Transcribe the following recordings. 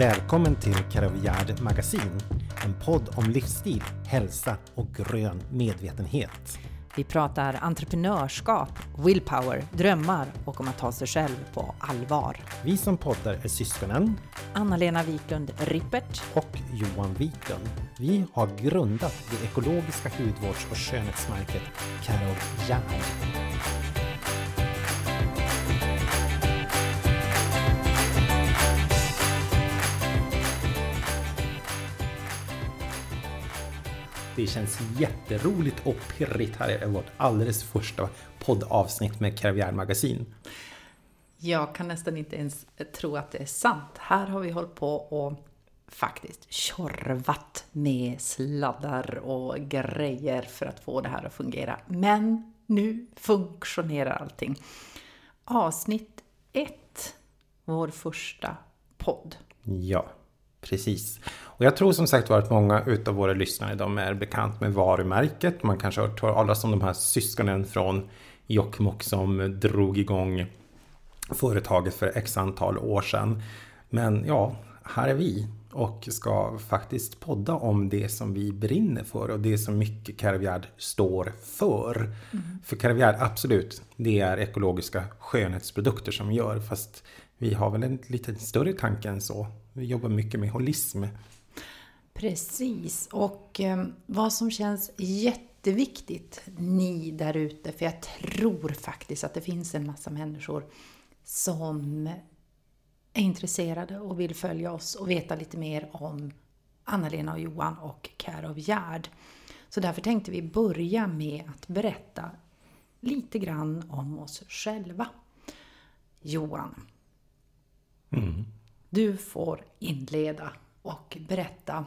Välkommen till Karavjärd Magasin, en podd om livsstil, hälsa och grön medvetenhet. Vi pratar entreprenörskap, willpower, drömmar och om att ta sig själv på allvar. Vi som poddar är syskonen Anna-Lena Wiklund Rippert och Johan Wiklund. Vi har grundat det ekologiska hudvårds och skönhetsmärket Karavjärd. Det känns jätteroligt och pirrigt. Här är vårt alldeles första poddavsnitt med Karavjärd Magasin. Jag kan nästan inte ens tro att det är sant. Här har vi hållit på och faktiskt tjorvat med sladdar och grejer för att få det här att fungera. Men nu funktionerar allting. Avsnitt 1, vår första podd. Ja, precis. Och jag tror som sagt var att många utav våra lyssnare de är bekant med varumärket. Man kanske har hört talas om de här syskonen från Jokkmokk som drog igång företaget för x antal år sedan. Men ja, här är vi och ska faktiskt podda om det som vi brinner för och det som mycket Caravjärd står för. Mm. För Caravjärd, absolut, det är ekologiska skönhetsprodukter som vi gör, fast vi har väl en lite större tanke än så. Vi jobbar mycket med holism. Precis, och eh, vad som känns jätteviktigt, ni där ute, för jag tror faktiskt att det finns en massa människor som är intresserade och vill följa oss och veta lite mer om Anna-Lena och Johan och Care of Gerd. Så därför tänkte vi börja med att berätta lite grann om oss själva. Johan, mm du får inleda och berätta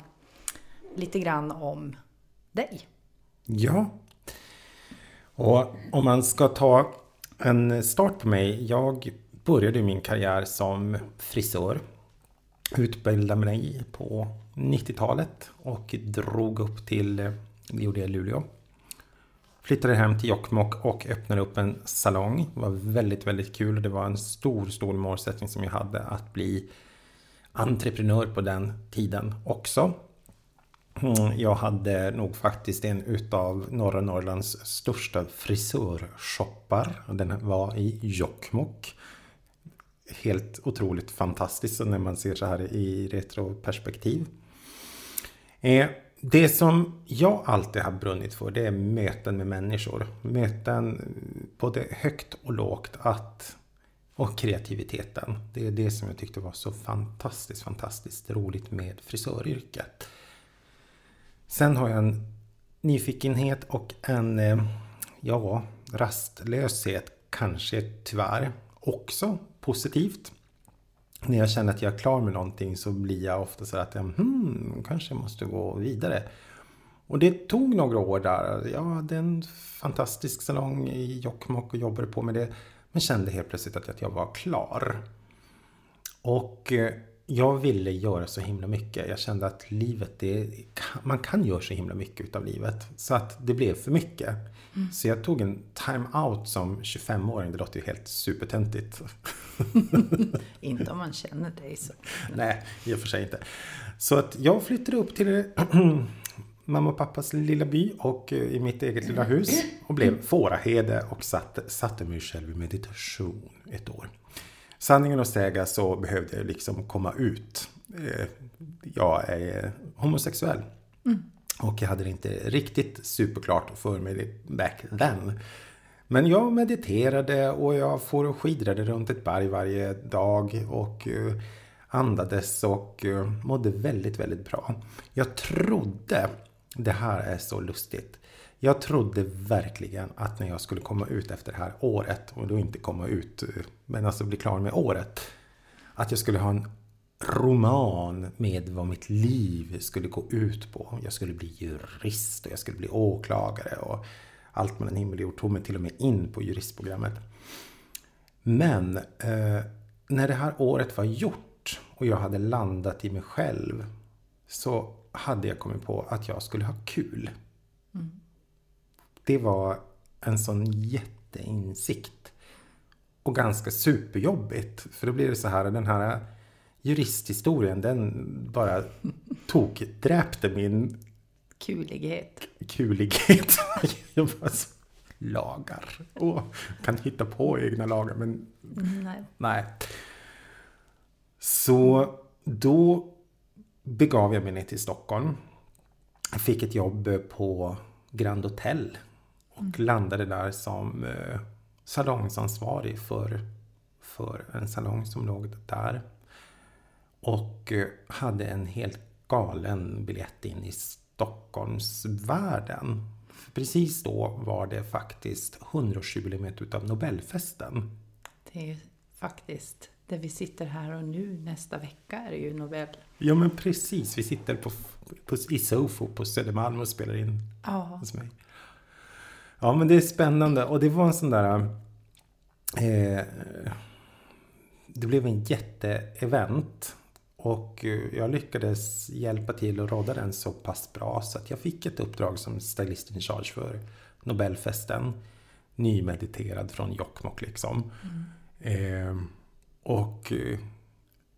lite grann om dig. Ja. Och om man ska ta en start på mig. Jag började min karriär som frisör. Utbildade mig på 90-talet och drog upp till, det gjorde jag i Luleå. Flyttade hem till Jokkmokk och öppnade upp en salong. Det var väldigt, väldigt kul. Det var en stor, stor målsättning som jag hade att bli entreprenör på den tiden också. Mm, jag hade nog faktiskt en utav norra Norrlands största frisörshoppar. Den var i Jokkmokk. Helt otroligt fantastiskt när man ser så här i retroperspektiv. Eh, det som jag alltid har brunnit för det är möten med människor. Möten både högt och lågt. Att, och kreativiteten. Det är det som jag tyckte var så fantastiskt, fantastiskt roligt med frisöryrket. Sen har jag en nyfikenhet och en, eh, ja, rastlöshet kanske tyvärr också positivt. När jag känner att jag är klar med någonting så blir jag ofta så att jag hmm, kanske måste gå vidare. Och det tog några år där. Jag hade en fantastisk salong i Jokkmokk och jobbade på med det. Men kände helt plötsligt att jag var klar. Och eh, jag ville göra så himla mycket. Jag kände att livet, det, man kan göra så himla mycket utav livet. Så att det blev för mycket. Mm. Så jag tog en time-out som 25-åring. Det låter ju helt supertöntigt. inte om man känner dig så. Nej, i och för sig inte. Så att jag flyttade upp till mamma och pappas lilla by och eh, i mitt eget lilla hus. Och blev fåraherde och satte, satte mig själv i meditation ett år sanningen att säga så behövde jag liksom komma ut. Eh, jag är homosexuell. Mm. Och jag hade det inte riktigt superklart för mig back then. Men jag mediterade och jag får och skidrade runt ett berg varje dag och eh, andades och mådde väldigt, väldigt bra. Jag trodde, det här är så lustigt, jag trodde verkligen att när jag skulle komma ut efter det här året och då inte komma ut men alltså bli klar med året. Att jag skulle ha en roman med vad mitt liv skulle gå ut på. Jag skulle bli jurist och jag skulle bli åklagare och allt mellan himmel och jord tog mig till och med in på juristprogrammet. Men eh, när det här året var gjort och jag hade landat i mig själv så hade jag kommit på att jag skulle ha kul. Mm. Det var en sån jätteinsikt. Och ganska superjobbigt. För då blir det så här, den här juristhistorien den bara tokdräpte min Kulighet. kulighet. Jag bara så, lagar. Och kan hitta på egna lagar men Nej. nej. Så då begav jag mig ner till Stockholm. Jag fick ett jobb på Grand Hotel och landade där som eh, salongsansvarig för, för en salong som låg där. Och eh, hade en helt galen biljett in i Stockholmsvärlden. Precis då var det faktiskt 100-årsjubileet utav Nobelfesten. Det är ju faktiskt där vi sitter här och nu nästa vecka är det ju Nobel. Ja men precis, vi sitter på, på, i Sofo på Södermalm och spelar in Ja, hos mig. Ja men det är spännande och det var en sån där... Eh, det blev en jätteevent. Och eh, jag lyckades hjälpa till och rodda den så pass bra så att jag fick ett uppdrag som stylist in charge för Nobelfesten. Nymediterad från Jokkmokk liksom. Eh, och eh,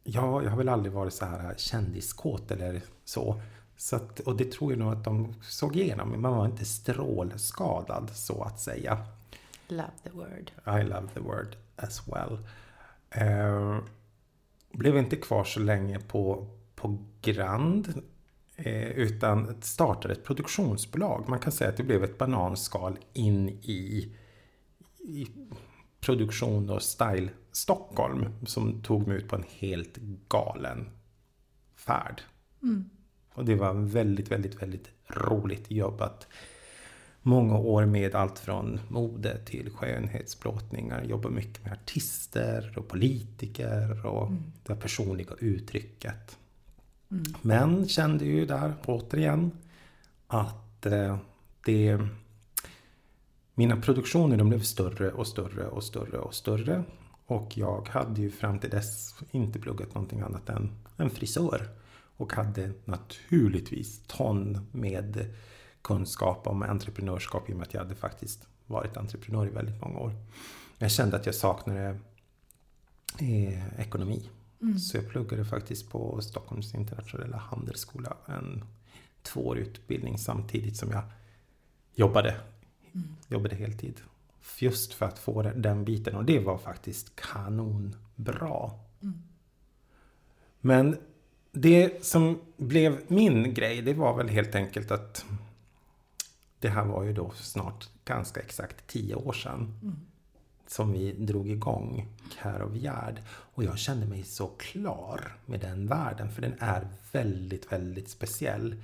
ja, jag har väl aldrig varit så här kändiskåt eller så. så att, och det tror jag nog att de såg igenom. Man var inte strålskadad så att säga. love the word. I love the word as well. Eh, blev inte kvar så länge på, på Grand. Eh, utan startade ett produktionsbolag. Man kan säga att det blev ett bananskal in i, i produktion och style Stockholm. Som tog mig ut på en helt galen färd. Och det var väldigt, väldigt, väldigt roligt jobbat. Många år med allt från mode till skönhetsplåtningar. Jobba mycket med artister och politiker och det personliga uttrycket. Men kände ju där återigen att eh, det mina produktioner de blev större och större och större och större. Och jag hade ju fram till dess inte pluggat någonting annat än en frisör. Och hade naturligtvis ton med kunskap om entreprenörskap i och med att jag hade faktiskt varit entreprenör i väldigt många år. Jag kände att jag saknade eh, ekonomi. Så jag pluggade faktiskt på Stockholms internationella handelsskola en tvåårig utbildning samtidigt som jag jobbade. Jobbade heltid. Just för att få den biten och det var faktiskt kanonbra. Men det som blev min grej det var väl helt enkelt att det här var ju då snart ganska exakt tio år sedan som vi drog igång Care of Gerd. Och jag kände mig så klar med den världen för den är väldigt, väldigt speciell.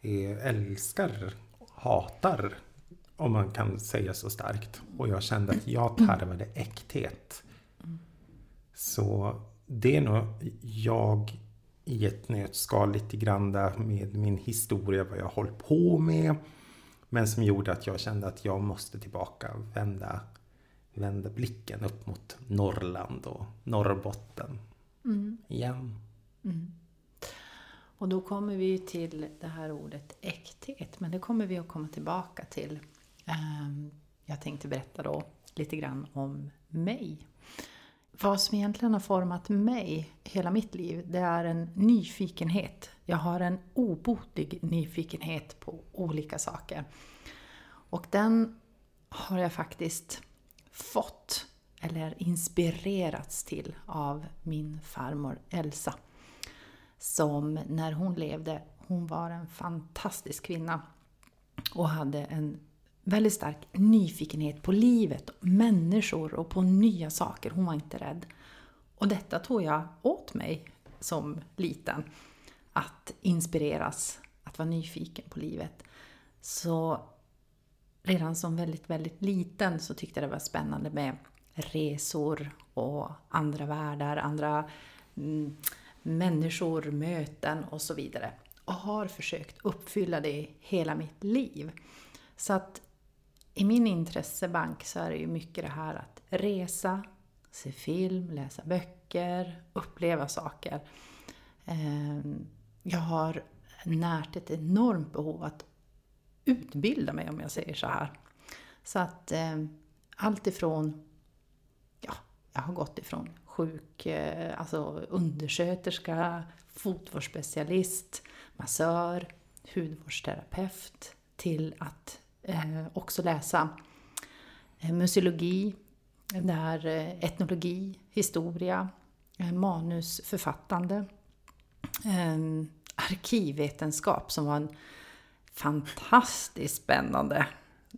Jag älskar, hatar, om man kan säga så starkt. Och jag kände att jag tarvade äkthet. Så det är nog jag i ett nötskal lite grann där med min historia, vad jag hållit på med. Men som gjorde att jag kände att jag måste tillbaka vända, vända blicken upp mot Norrland och Norrbotten igen. Och då kommer vi till det här ordet äkthet, men det kommer vi att komma tillbaka till. Ehm, jag tänkte berätta då lite grann om mig. Vad som egentligen har format mig hela mitt liv, det är en nyfikenhet. Jag har en obotlig nyfikenhet på olika saker. Och den har jag faktiskt fått, eller inspirerats till, av min farmor Elsa. Som när hon levde, hon var en fantastisk kvinna och hade en väldigt stark nyfikenhet på livet, människor och på nya saker. Hon var inte rädd. Och detta tog jag åt mig som liten. Att inspireras, att vara nyfiken på livet. Så redan som väldigt, väldigt liten så tyckte jag det var spännande med resor och andra världar, andra mm, människor, möten och så vidare. Och har försökt uppfylla det hela mitt liv. Så att i min intressebank så är det ju mycket det här att resa, se film, läsa böcker, uppleva saker. Ehm, jag har närt ett enormt behov att utbilda mig om jag säger så här. Så att eh, allt ifrån, ja, jag har gått ifrån sjuk, eh, alltså undersköterska, fotvårdsspecialist, massör, hudvårdsterapeut till att också läsa eh, museologi, där eh, etnologi, historia, eh, manusförfattande, eh, arkivvetenskap som var en fantastiskt spännande.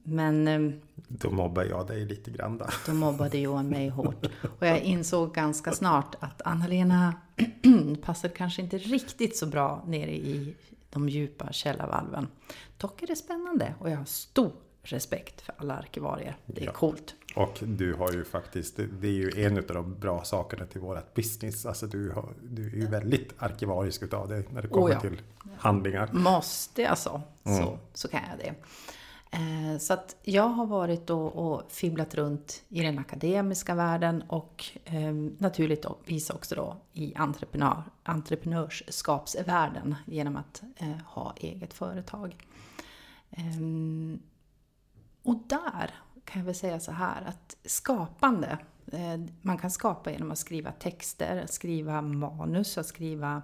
Men eh, Då mobbar jag dig lite grann då. då mobbade Johan mig hårt. Och jag insåg ganska snart att Anna-Lena passade kanske inte riktigt så bra nere i de djupa källarvalven. Dock är det spännande och jag har stor respekt för alla arkivarier. Det är Ja. coolt. Och du har ju faktiskt, det är ju en av de bra sakerna till vårat business. Alltså du, har, du är ju väldigt arkivarisk utav det när det kommer Oh ja. till handlingar. Måste jag så, Mm. så, så kan jag det. Eh, så att jag har varit och, och fibblat runt i den akademiska världen och eh, naturligtvis också då i entreprenör, entreprenörskapsvärlden genom att eh, ha eget företag. Ehm, och där kan jag väl säga så här att skapande, eh, man kan skapa genom att skriva texter, att skriva manus, att skriva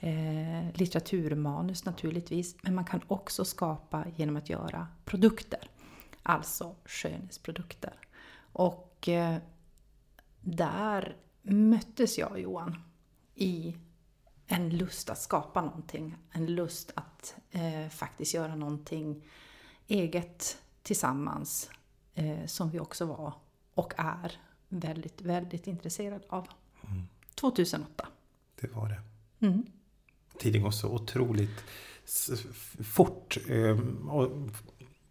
eh, litteraturmanus naturligtvis. Men man kan också skapa genom att göra produkter. Alltså skönhetsprodukter. Och eh, där möttes jag och Johan i en lust att skapa någonting. En lust att eh, faktiskt göra någonting eget tillsammans. Eh, som vi också var och är väldigt, väldigt intresserade av. 2008. Det var det. Mm. Tiden går så otroligt fort. Ehm, och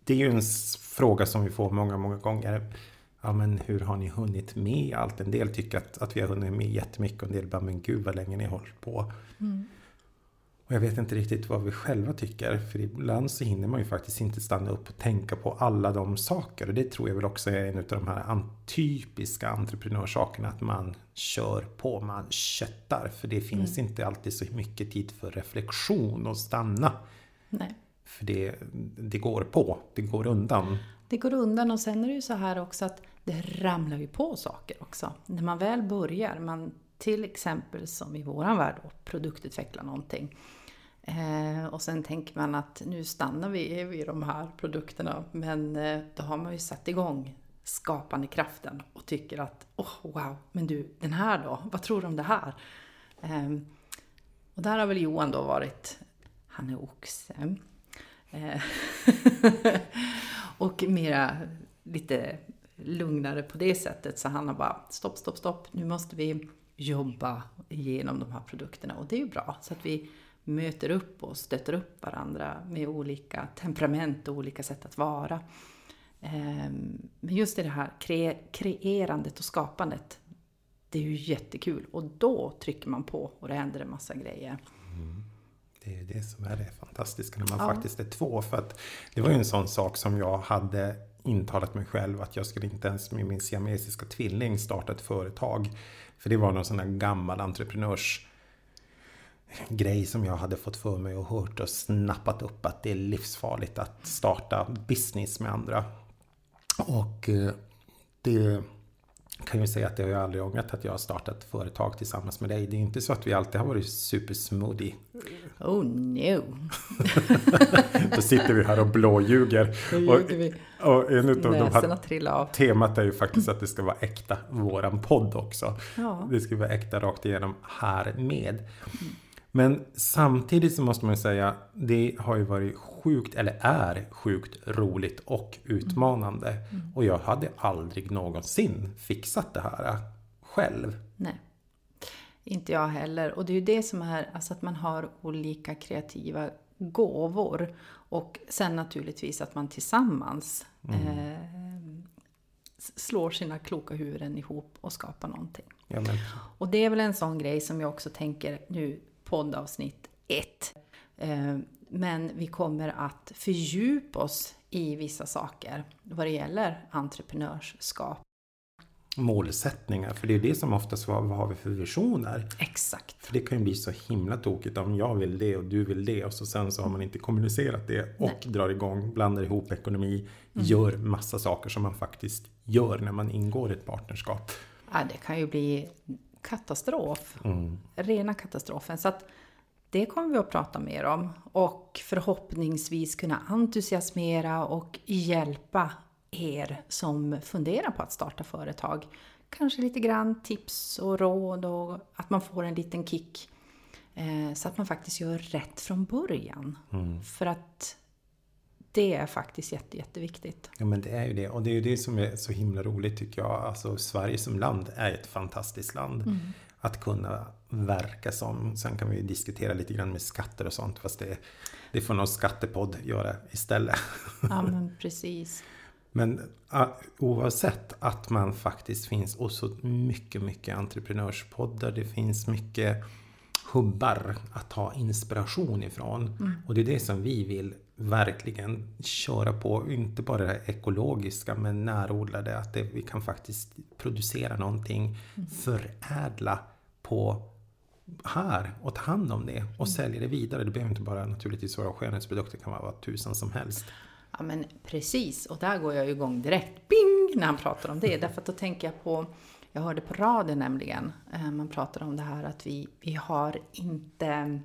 det är ju en fråga som vi får många, många gånger. Ja, men hur har ni hunnit med allt? En del tycker att, att vi har hunnit med jättemycket och en del bara, men gud vad länge ni har hållit på. Mm. Och jag vet inte riktigt vad vi själva tycker. För ibland så hinner man ju faktiskt inte stanna upp och tänka på alla de saker. Och det tror jag väl också är en av de här typiska entreprenörsakerna. Att man kör på, man köttar. För det finns inte alltid så mycket tid för reflektion och stanna. Nej. För det, det går på, det går undan. Det går undan och sen är det ju så här också att det ramlar ju på saker också. När man väl börjar, man till exempel som i våran värld då, produktutveckla någonting. Eh, och sen tänker man att nu stannar vi vid de här produkterna. Men eh, då har man ju satt igång skapande kraften och tycker att oh, wow, men du, den här då? Vad tror du om det här? Eh, och där har väl Johan då varit, han är oxe. Eh, och mera lite lugnare på det sättet. Så han har bara stopp, stopp, stopp. Nu måste vi jobba igenom de här produkterna. Och det är ju bra. Så att vi möter upp och stöter upp varandra med olika temperament och olika sätt att vara. Ehm, Men just i det här kre- kreerandet och skapandet. Det är ju jättekul. Och då trycker man på och det händer en massa grejer. Det är ju det som är det fantastiska när man Ja. faktiskt är två. För att det var ju en sån sak som jag hade intalat mig själv att jag skulle inte ens med min siamesiska tvilling starta ett företag. För det var någon sån här gammal entreprenörs grej som jag hade fått för mig och hört och snappat upp att det är livsfarligt att starta business med andra. Och eh, det kan jag säga att det har jag aldrig ångrat att jag har startat företag tillsammans med dig. Det är inte så att vi alltid har varit supersmoothie. Oh no! Då sitter vi här och blåljuger. Och, och en utav de här av. temat är ju faktiskt att det ska vara äkta, våran podd också. Ja. Det ska vara äkta rakt igenom här med. Men samtidigt så måste man ju säga, det har ju varit sjukt, eller är sjukt roligt och utmanande. Och jag hade aldrig någonsin fixat det här själv. Nej. Inte jag heller. Och det är ju det som är, alltså att man har olika kreativa gåvor. Och sen naturligtvis att man tillsammans eh, s- slår sina kloka huvuden ihop och skapar någonting. Ja, men, Och det är väl en sån grej som jag också tänker nu, poddavsnitt 1. Eh, men vi kommer att fördjupa oss i vissa saker vad det gäller entreprenörskap. målsättningar, för det är det som oftast vad, vad har vi för visioner? Exakt. För det kan ju bli så himla tokigt om jag vill det och du vill det och så sen så har man inte kommunicerat det och drar igång, blandar ihop ekonomi, gör massa saker som man faktiskt gör när man ingår ett partnerskap. Ja, det kan ju bli katastrof. Mm. Rena katastrofen. Så att det kommer vi att prata mer om. Och förhoppningsvis kunna entusiasmera och hjälpa er som funderar på att starta företag. Kanske lite grann tips och råd och att man får en liten kick. Eh, så att man faktiskt gör rätt från början. För att det är faktiskt jätte, jätteviktigt. Ja men det är ju det. Och det är ju det som är så himla roligt tycker jag. Alltså Sverige som land är ett fantastiskt land. Att kunna verka som. Sen kan vi ju diskutera lite grann med skatter och sånt. Fast det, det får någon skattepodd göra istället. Ja, men precis. Men oavsett att man faktiskt finns och så mycket, mycket entreprenörspoddar. Det finns mycket hubbar att ta inspiration ifrån. Och det är det som vi vill verkligen köra på. Inte bara det ekologiska men närodlade. Att det, vi kan faktiskt producera någonting, förädla på här och ta hand om det och sälja det vidare. Det behöver inte bara naturligtvis vara skönhetsprodukter, det kan vara vad tusan som helst. Ja men precis, och där går jag igång direkt, bing, när han pratar om det. Därför att då tänker jag på, jag hörde på radio nämligen, eh, man pratar om det här att vi, vi har inte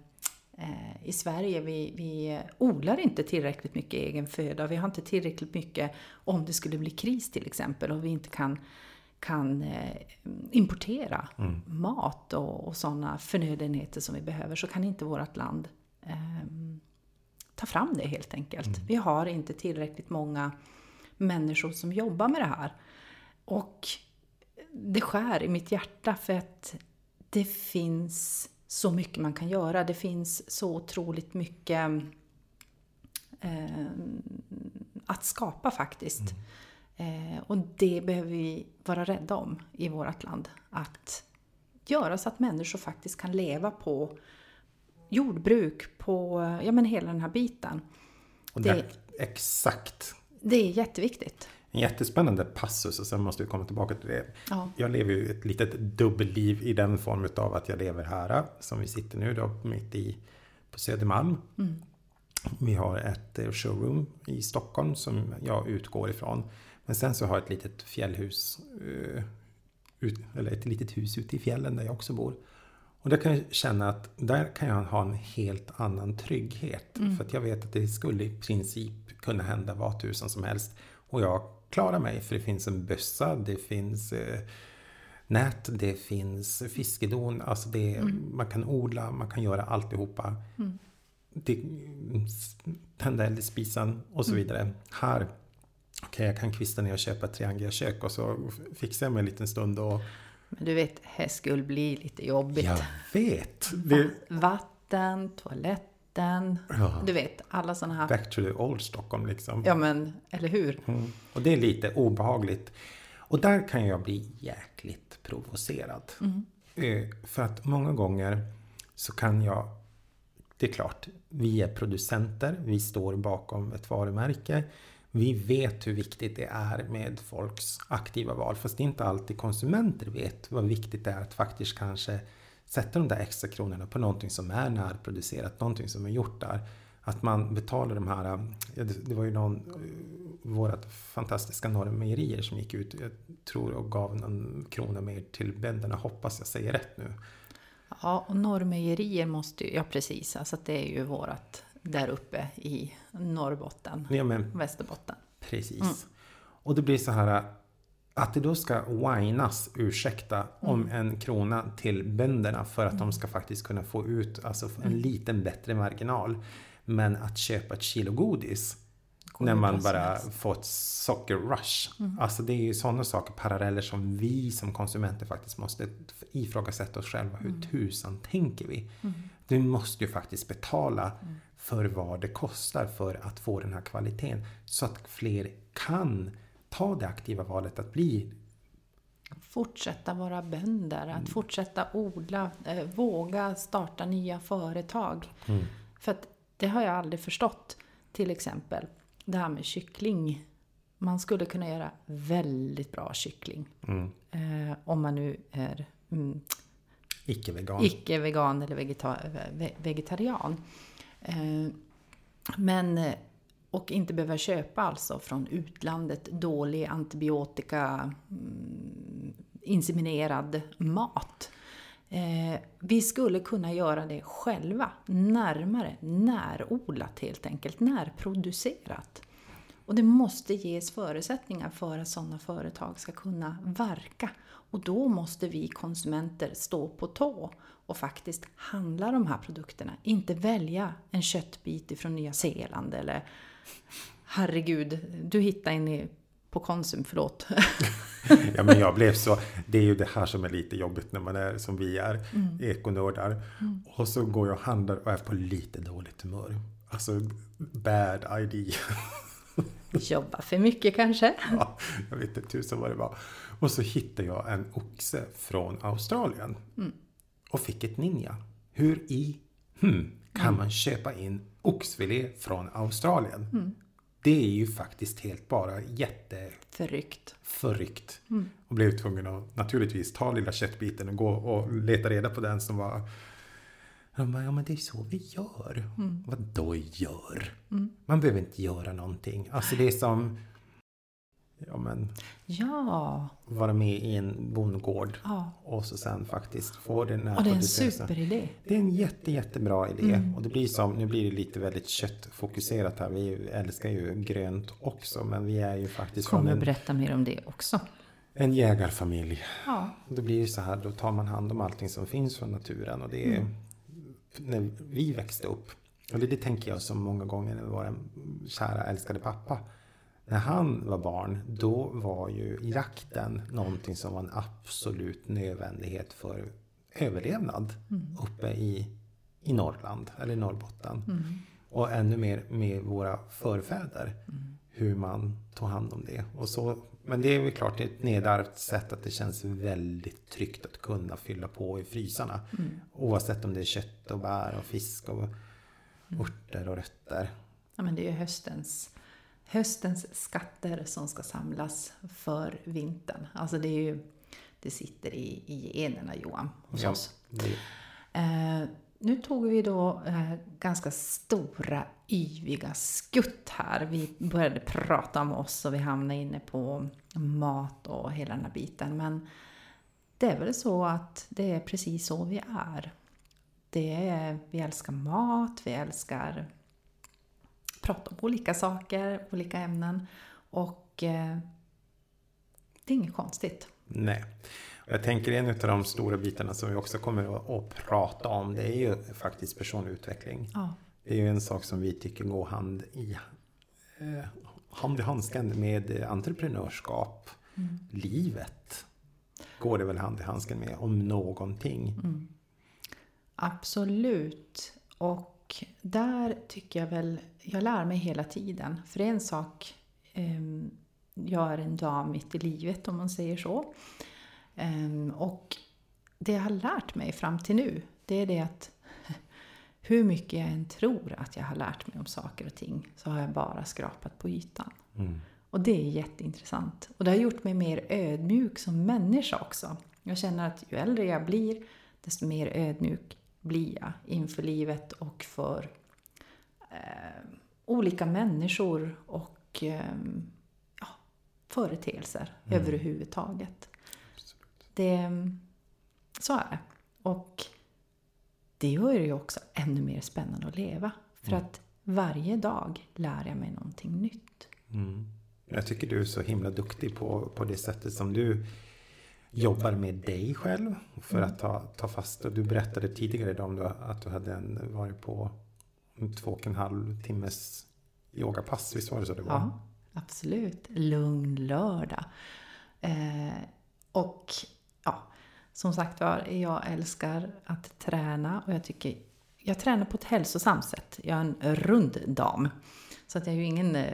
i Sverige, vi, vi odlar inte tillräckligt mycket egen föda. Vi har inte tillräckligt mycket om det skulle bli kris till exempel och vi inte kan, kan eh, importera mat och, och sådana förnödenheter som vi behöver så kan inte vårt land ehm, ta fram det helt enkelt. Vi har inte tillräckligt många människor som jobbar med det här. Och det skär i mitt hjärta för att det finns så mycket man kan göra. Det finns så otroligt mycket eh, att skapa faktiskt. Eh, och det behöver vi vara rädda om i vårt land. Att göra så att människor faktiskt kan leva på jordbruk, på ja, men hela den här biten. Och Det- det, exakt. Det är jätteviktigt. En jättespännande passus och sen måste vi komma tillbaka till det. Ja. Jag lever ju ett litet dubbelliv i den form av att jag lever här som vi sitter nu då mitt i på Södermalm. Vi har ett eh, showroom i Stockholm som jag utgår ifrån. Men sen så har jag ett litet fjällhus eh, eller ett litet hus ute i fjällen där jag också bor. Och där kan jag känna att där kan jag ha en helt annan trygghet. För att jag vet att det skulle i princip kunna hända vad tusan som helst. Och jag klarar mig för det finns en bössa, det finns eh, nät, det finns fiskedon. Alltså det, man kan odla, man kan göra alltihopa. Det, tända eld i spisen och så vidare. Här Okej, jag kan kvista ner och köpa ett triangelkök och så fixar jag mig en liten stund och Men du vet, det skulle bli lite jobbigt. jag vet. Det, Vatten, toaletten, Ja. du vet alla sådana här... back to the old Stockholm liksom. Ja men, eller hur? Mm. Och det är lite obehagligt. Och där kan jag bli jäkligt provocerad. Eh, För att många gånger så kan jag... Det är klart, vi är producenter, vi står bakom ett varumärke. Vi vet hur viktigt det är med folks aktiva val. Fast det är inte alltid konsumenter vet vad viktigt det är att faktiskt kanske sätta de där extra kronorna på någonting som är närproducerat, någonting som är gjort där. Att man betalar de här, det, var ju någon, eh, vårat fantastiska Norra Mejerier som gick ut, jag tror och gav någon krona mer till bönderna, hoppas jag säger rätt nu. Ja, och Norrmejerier måste ju... Ja precis, alltså det är ju vårat där uppe i Norrbotten, Ja men Västerbotten. precis. Och det blir så här att det då ska whinas, ursäkta, om en krona till bönderna för att de ska faktiskt kunna få ut alltså, en liten bättre marginal. Men att köpa ett kilo godis när man bara ett sockerrush. Alltså det är ju sådana saker, paralleller som vi som konsumenter faktiskt måste ifrågasätta oss själva. Hur tusan tänker vi? Du måste ju faktiskt betala för vad det kostar för att få den här kvaliteten. Så att fler kan ta det aktiva valet att bli Fortsätta vara bönder, att fortsätta odla, eh, våga starta nya företag. För att det har jag aldrig förstått. Till exempel det här med kyckling. Man skulle kunna göra väldigt bra kyckling. Eh, om man nu är mm, icke-vegan. icke-vegan eller vegeta- ve- vegetarian. Eh, men, eh, och inte behöva köpa alltså från utlandet dålig antibiotika mm, inseminerad mat. Eh, vi skulle kunna göra det själva, närmare, närodlat helt enkelt, närproducerat. Och det måste ges förutsättningar för att sådana företag ska kunna verka. Och då måste vi konsumenter stå på tå och faktiskt handla de här produkterna. Inte välja en köttbit ifrån Nya Zeeland eller herregud, du hittade en på Konsum, förlåt. ja men jag blev så, det är ju det här som är lite jobbigt när man är som vi är, mm. ekonördar. Mm. Och så går jag och handlar och är på lite dåligt humör. Alltså, bad idea. Jobba för mycket kanske? Ja, jag vet inte tusan vad det var. Och så hittade jag en oxe från Australien. Mm. Och fick ett ninja. Hur i hmm, kan mm. man köpa in oxfilé från Australien? Mm. Det är ju faktiskt helt bara jätte... Förryckt. Förryckt. Mm. Och blev tvungen att naturligtvis ta lilla köttbiten och gå och leta reda på den som var de bara, ja men det är så vi gör. Mm. Vad då gör? Mm. Man behöver inte göra någonting. Alltså det är som ja, men, ja. vara med i en bondgård ja. och så sen faktiskt få den här Och det är en superidé. Det är en jätte, jättebra idé. Mm. Och det blir som, nu blir det lite väldigt köttfokuserat här. Vi älskar ju grönt också, men vi är ju faktiskt Kommer en, berätta mer om det också. En jägarfamilj. Ja. Då blir det så här, då tar man hand om allting som finns från naturen och det är mm. när vi växte upp. Och det, det tänker jag som många gånger när vår kära älskade pappa när han var barn, då var ju jakten någonting som var en absolut nödvändighet för överlevnad mm. uppe i, i Norrland eller Norrbotten. Mm. Och ännu mer med våra förfäder. Mm. Hur man tog hand om det. Och så, men det är väl klart ett nedärvt sätt att det känns väldigt tryggt att kunna fylla på i frysarna. Mm. Oavsett om det är kött och bär och fisk och mm. örter och rötter. Ja men det är ju höstens höstens skatter som ska samlas för vintern. Alltså det är ju, det sitter i, i generna Johan, hos ja, oss. Eh, nu tog vi då eh, ganska stora yviga skutt här. Vi började prata om oss och vi hamnade inne på mat och hela den här biten. Men det är väl så att det är precis så vi är. Det är, vi älskar mat, vi älskar prata om olika saker, olika ämnen. Och eh, det är inget konstigt. Nej. Jag tänker en av de stora bitarna som vi också kommer att, prata om, det är ju faktiskt personlig utveckling. Ja. Det är ju en sak som vi tycker går hand i eh, hand i handsken med entreprenörskap. Mm. Livet går det väl hand i handsken med, om någonting. Mm. Absolut. Och och där tycker jag väl, jag lär mig hela tiden. För det är en sak, ehm, jag är en dam mitt i livet om man säger så. Ehm, och det jag har lärt mig fram till nu, det är det att hur mycket jag än tror att jag har lärt mig om saker och ting så har jag bara skrapat på ytan. Mm. Och det är jätteintressant. Och det har gjort mig mer ödmjuk som människa också. Jag känner att ju äldre jag blir, desto mer ödmjuk blir jag inför livet och för eh, olika människor och eh, ja, företeelser mm. överhuvudtaget. Det, så är det. Och det gör det ju också ännu mer spännande att leva. För mm. att varje dag lär jag mig någonting nytt. Mm. Jag tycker du är så himla duktig på, på det sättet som du jobbar med dig själv för att ta, ta fast. Du berättade tidigare idag om att du hade en, varit på en två och en halv timmes yogapass. Visst var det så det var? Ja, absolut. Lugn lördag. Eh, och ja, som sagt var, jag älskar att träna och jag tycker jag tränar på ett hälsosamt sätt. Jag är en rund dam. Så att jag är ju ingen eh,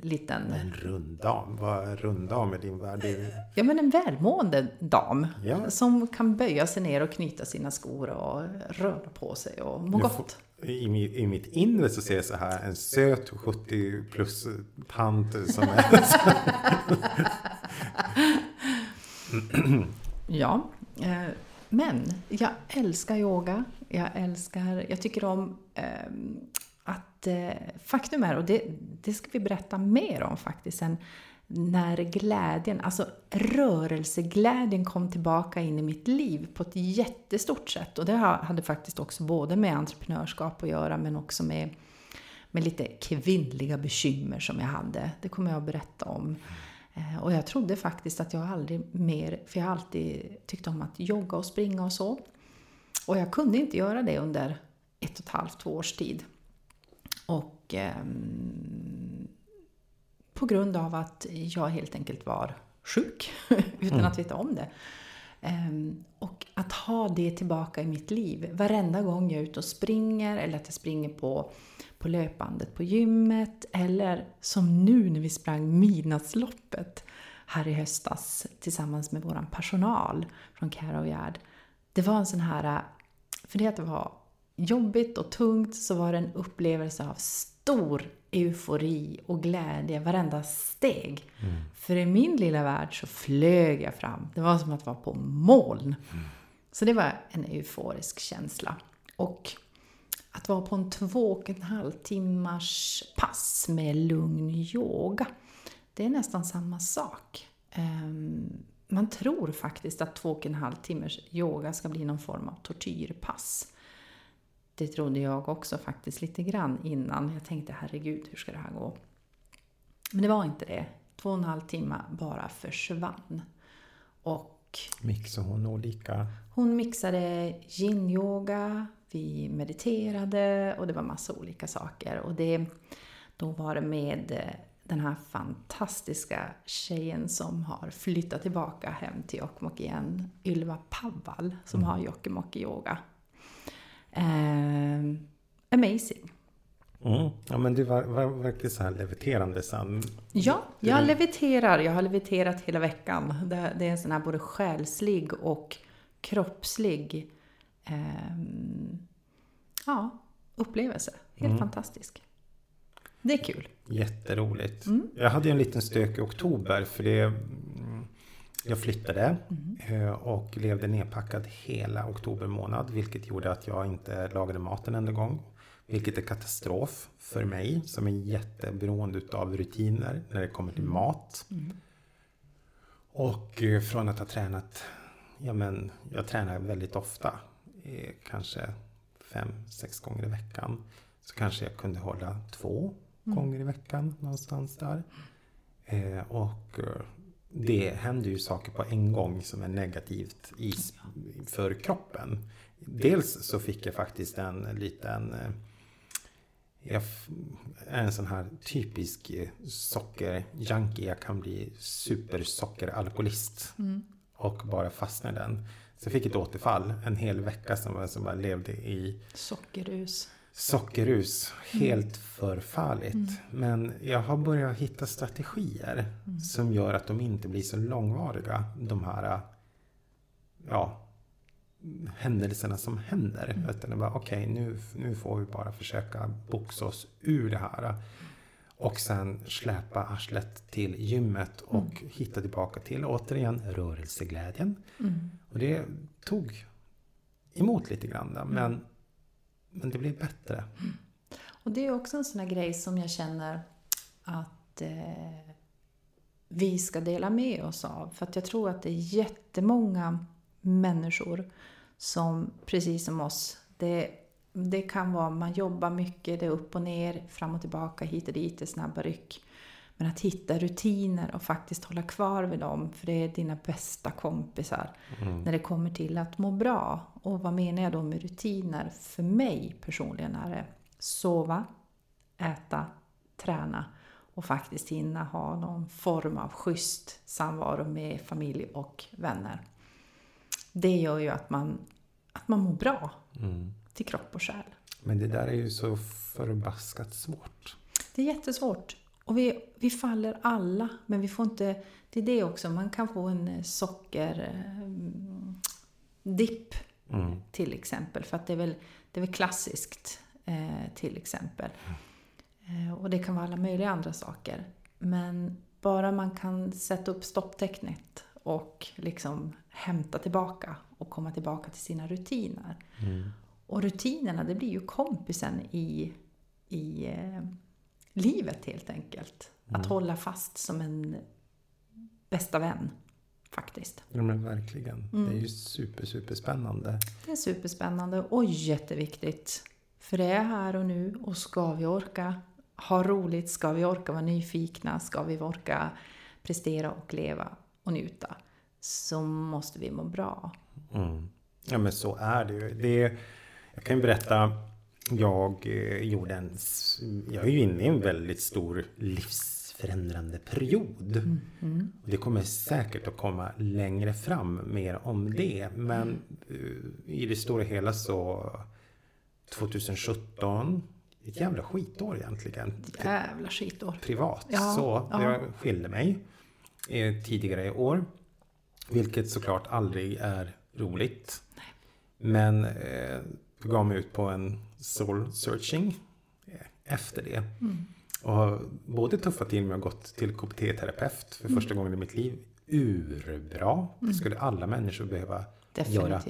liten... En runddam? Vad är runddam i din värld? Ja, men en välmående dam. Ja. Som kan böja sig ner och knyta sina skor och röra på sig och må jag gott. Får, i, I mitt inre så ser jag så här en söt 70 plus tant som är... ja. Eh, men jag älskar yoga. Jag älskar, jag tycker om eh, att eh, faktum är, och det, det ska vi berätta mer om faktiskt sen, när glädjen, alltså rörelseglädjen kom tillbaka in i mitt liv på ett jättestort sätt. Och det hade faktiskt också både med entreprenörskap att göra men också med, med lite kvinnliga bekymmer som jag hade. Det kommer jag att berätta om. Eh, och jag trodde faktiskt att jag aldrig mer, för jag har alltid tyckt om att jogga och springa och så. Och jag kunde inte göra det under ett och ett halvt, två års tid. Och eh, på grund av att jag helt enkelt var sjuk utan mm. att veta om det. Um, och att ha det tillbaka i mitt liv. Varenda gång jag är ute och springer eller att jag springer på, på löpbandet på gymmet. Eller som nu när vi sprang midnattsloppet här i höstas tillsammans med vår personal från Care of Yard. Det var en sån här, för det var jobbigt och tungt så var det en upplevelse av stor eufori och glädje varenda steg. Mm. För i min lilla värld så flög jag fram. Det var som att vara på moln. Mm. Så det var en euforisk känsla. Och att vara på en två och en halv timmars pass med lugn yoga, det är nästan samma sak. Ehm, man tror faktiskt att två och en halv timmars yoga ska bli någon form av tortyrpass. Det trodde jag också faktiskt lite grann innan. Jag tänkte herregud, hur ska det här gå? Men det var inte det. Två och en halv timme bara försvann. Och Mixade hon olika? Hon mixade yin-yoga, vi mediterade och det var massa olika saker. Och det, då var det med den här fantastiska tjejen som har flyttat tillbaka hem till Jokkmokk igen, Ylva Pavval, som mm. har Jokkmokk yoga. Eh, amazing. Mm. Ja men du var, var verkligen så här leviterande sen. Ja, jag du... leviterar. Jag har leviterat hela veckan. Det, det, är en sån här både själslig och kroppslig eh, ja, upplevelse. Helt mm. fantastisk. Det är kul. Jätteroligt. Mm. Jag hade ju en liten stök i oktober för det jag flyttade mm. och levde nedpackad hela oktober månad, vilket gjorde att jag inte lagade maten en gång. Vilket är katastrof för mig som är jätteberoende av rutiner när det kommer till mm. mat. Mm. Och eh, från att ha tränat, ja men jag tränar väldigt ofta, eh, kanske fem, sex gånger i veckan. Så kanske jag kunde hålla två mm. gånger i veckan någonstans där. och det händer ju saker på en gång som är negativt i, för kroppen. Dels så fick jag faktiskt en liten eh, jag är en sån här typisk eh, sockerjunkie. Jag kan bli supersockeralkoholist. Mm. Och bara fastna i den. Så jag fick ett återfall en hel vecka som jag som bara levde i sockerrus sockerrus. Helt mm. förfärligt. Mm. Men jag har börjat hitta strategier mm. som gör att de inte blir så långvariga. De här ja, händelserna som händer. Mm. Utan bara, okej, okay, nu, nu får vi bara försöka boxa oss ur det här. Och sen släpa arslet till gymmet och mm. hitta tillbaka till, återigen, rörelseglädjen. Mm. Och det tog emot lite grann. Men men det blir bättre. Mm. Och det är också en sån här grej som jag känner att eh, vi ska dela med oss av. För att jag tror att det är jättemånga människor som, precis som oss, det, det kan vara, man jobbar mycket, det är upp och ner, fram och tillbaka, hit och dit, det är snabba ryck. Men att hitta rutiner och faktiskt hålla kvar vid dem, för det är dina bästa kompisar. Mm. När det kommer till att må bra. Och vad menar jag då med rutiner? För mig personligen är det sova, äta, träna och faktiskt hinna ha någon form av schysst samvaro med familj och vänner. Det gör ju att man, att man mår bra mm. till kropp och själ. Men det där är ju så förbaskat svårt. Det är jättesvårt. Och vi, vi faller alla, men vi får inte... Det är det också, man kan få en sockerdipp eh, mm. till exempel. För att det är väl, det är väl klassiskt eh, till exempel. Eh, och det kan vara alla möjliga andra saker. Men bara man kan sätta upp stopptecknet och liksom hämta tillbaka och komma tillbaka till sina rutiner. Mm. Och rutinerna, det blir ju kompisen i, i eh, livet helt enkelt. Mm. Att hålla fast som en bästa vän. Faktiskt. Ja men verkligen. Mm. Det är ju super, super spännande. Det är superspännande och jätteviktigt. För det är här och nu och ska vi orka ha roligt, ska vi orka vara nyfikna, ska vi orka prestera och leva och njuta så måste vi må bra. Mm. Ja men så är det ju. Det, jag kan ju berätta, jag eh, gjorde en, jag är ju inne i en väldigt stor livsförändrande period. Mm. Mm. Det kommer säkert att komma längre fram mer om det. Men eh, i det stora hela så 2017 ett jävla skitår egentligen. Jävla skitår. Privat. Ja, så ja. jag skilde mig eh, tidigare i år. Vilket såklart aldrig är roligt. Nej. Men eh, gav mig ut på en soul searching eh, efter det. Mm. Och har både tuffat till mig och gått till KBT-terapeut för mm. första gången i mitt liv. Urbra. Det mm. skulle alla människor behöva Definitivt. göra.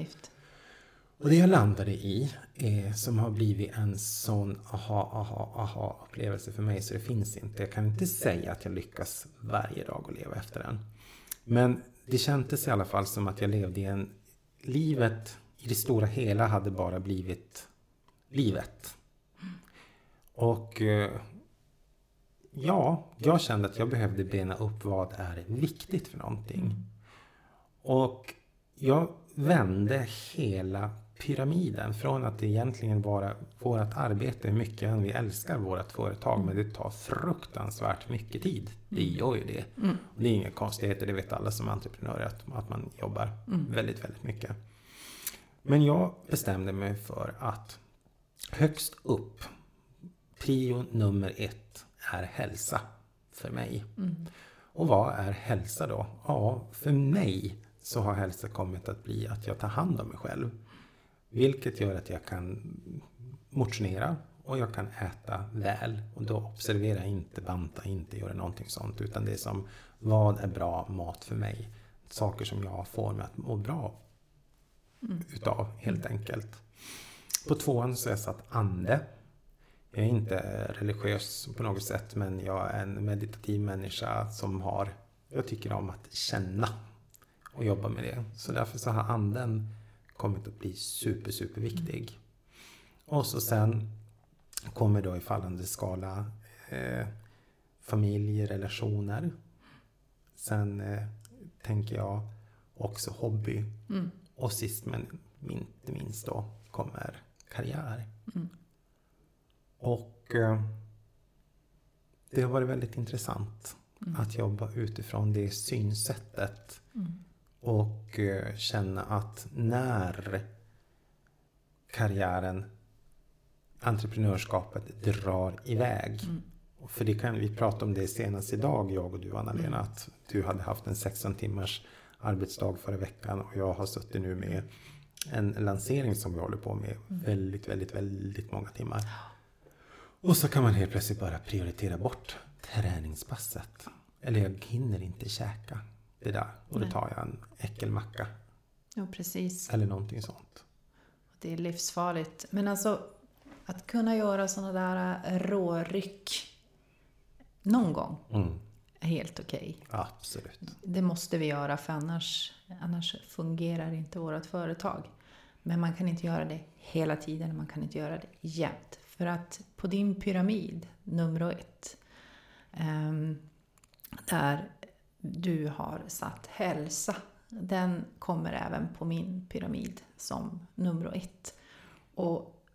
Och det jag landade i, eh, som har blivit en sån aha, aha, aha upplevelse för mig så det finns inte. Jag kan inte säga att jag lyckas varje dag att leva efter den. Men det kändes i alla fall som att jag levde i en... Livet i det stora hela hade bara blivit livet. Och eh, ja, jag kände att jag behövde bena upp vad är viktigt för någonting. Och jag vände hela pyramiden. Från att det egentligen bara vårt arbete, hur mycket än vi älskar vårt företag, men det tar fruktansvärt mycket tid. Det mm. gör ju det. Mm. Det är inga konstigheter, det vet alla som entreprenörer, att, att man jobbar mm. väldigt, väldigt mycket. Men jag bestämde mig för att högst upp, prio nummer ett, är hälsa för mig. Mm. Och vad är hälsa då? Ja, för mig så har hälsa kommit att bli att jag tar hand om mig själv. Vilket gör att jag kan motionera och jag kan äta väl. Och då observera inte, banta inte, göra någonting sånt. Utan det är som, vad är bra mat för mig? Saker som jag får mig att må bra mm. utav, helt enkelt. På tvåan så är jag satt ande. Jag är inte religiös på något sätt, men jag är en meditativ människa som har, jag tycker om att känna och jobba med det. Så därför så har anden kommit att bli super, super viktig. Och så sen kommer då i fallande skala eh, familj, relationer. Sen eh, tänker jag också hobby. Mm. Och sist men inte minst då kommer karriär. Mm. Och eh, det har varit väldigt intressant mm. att jobba utifrån det synsättet. Mm. Och eh, känna att när karriären, entreprenörskapet drar iväg. Mm. För det kan vi prata om det senast idag, jag och du Anna-Lena, mm. att du hade haft en 16 timmars arbetsdag förra veckan och jag har suttit nu med en lansering som vi håller på med mm. väldigt, väldigt, väldigt många timmar. Och så kan man helt plötsligt bara prioritera bort träningspasset. Eller jag hinner inte käka det där. Och då tar jag en äckelmacka. Ja, precis. Eller någonting sånt. Det är livsfarligt. Men alltså, att kunna göra sådana där råryck någon gång mm. är helt okej. Okay. Absolut. Det måste vi göra för annars, annars fungerar inte vårt företag. Men man kan inte göra det hela tiden, man kan inte göra det jämt. För att på din pyramid, nummer ett, ehm, där du har satt hälsa. Den kommer även på min pyramid som nummer ett. Och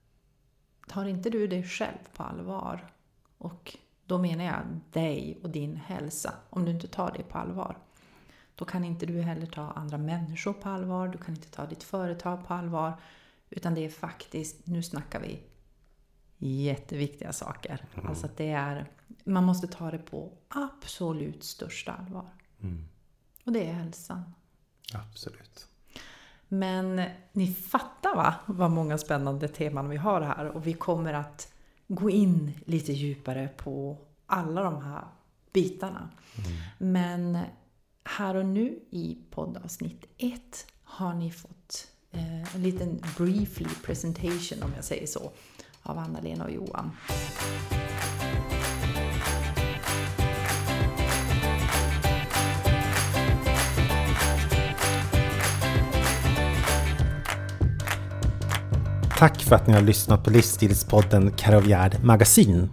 tar inte du dig själv på allvar, och då menar jag dig och din hälsa, om du inte tar det på allvar, då kan inte du heller ta andra människor på allvar, du kan inte ta ditt företag på allvar, utan det är faktiskt, nu snackar vi jätteviktiga saker. Mm. Alltså det är, man måste ta det på absolut största allvar. Mm. Och det är hälsan. Absolut. Men ni fattar va, vad många spännande teman vi har här och vi kommer att gå in lite djupare på alla de här bitarna. Mm. Men här och nu i poddavsnitt 1 har ni fått eh, en liten briefly presentation om jag säger så av Anna-Lena och Johan. Tack för att ni har lyssnat på Livsstilspodden Caroviard Magasin.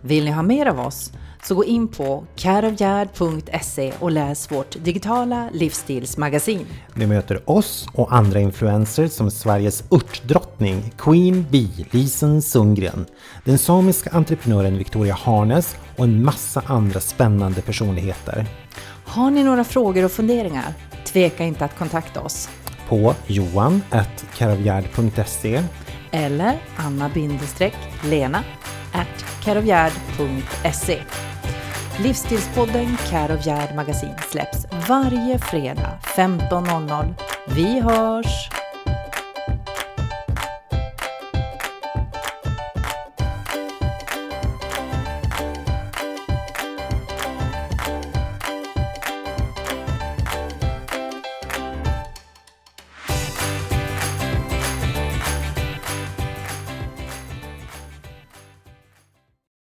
Vill ni ha mer av oss? Så gå in på carovgärd.se och läs vårt digitala livsstilsmagasin. Ni möter oss och andra influencers som Sveriges örtdrottning Queen Bee Lisen Sundgren, den samiska entreprenören Victoria Harnes och en massa andra spännande personligheter. Har ni några frågor och funderingar? Tveka inte att kontakta oss. På johan.carovgärd.se Eller anna-lena at carovgärd.se Livsstilspodden Care of Gerd Magasin släpps varje fredag 15.00. Vi hörs!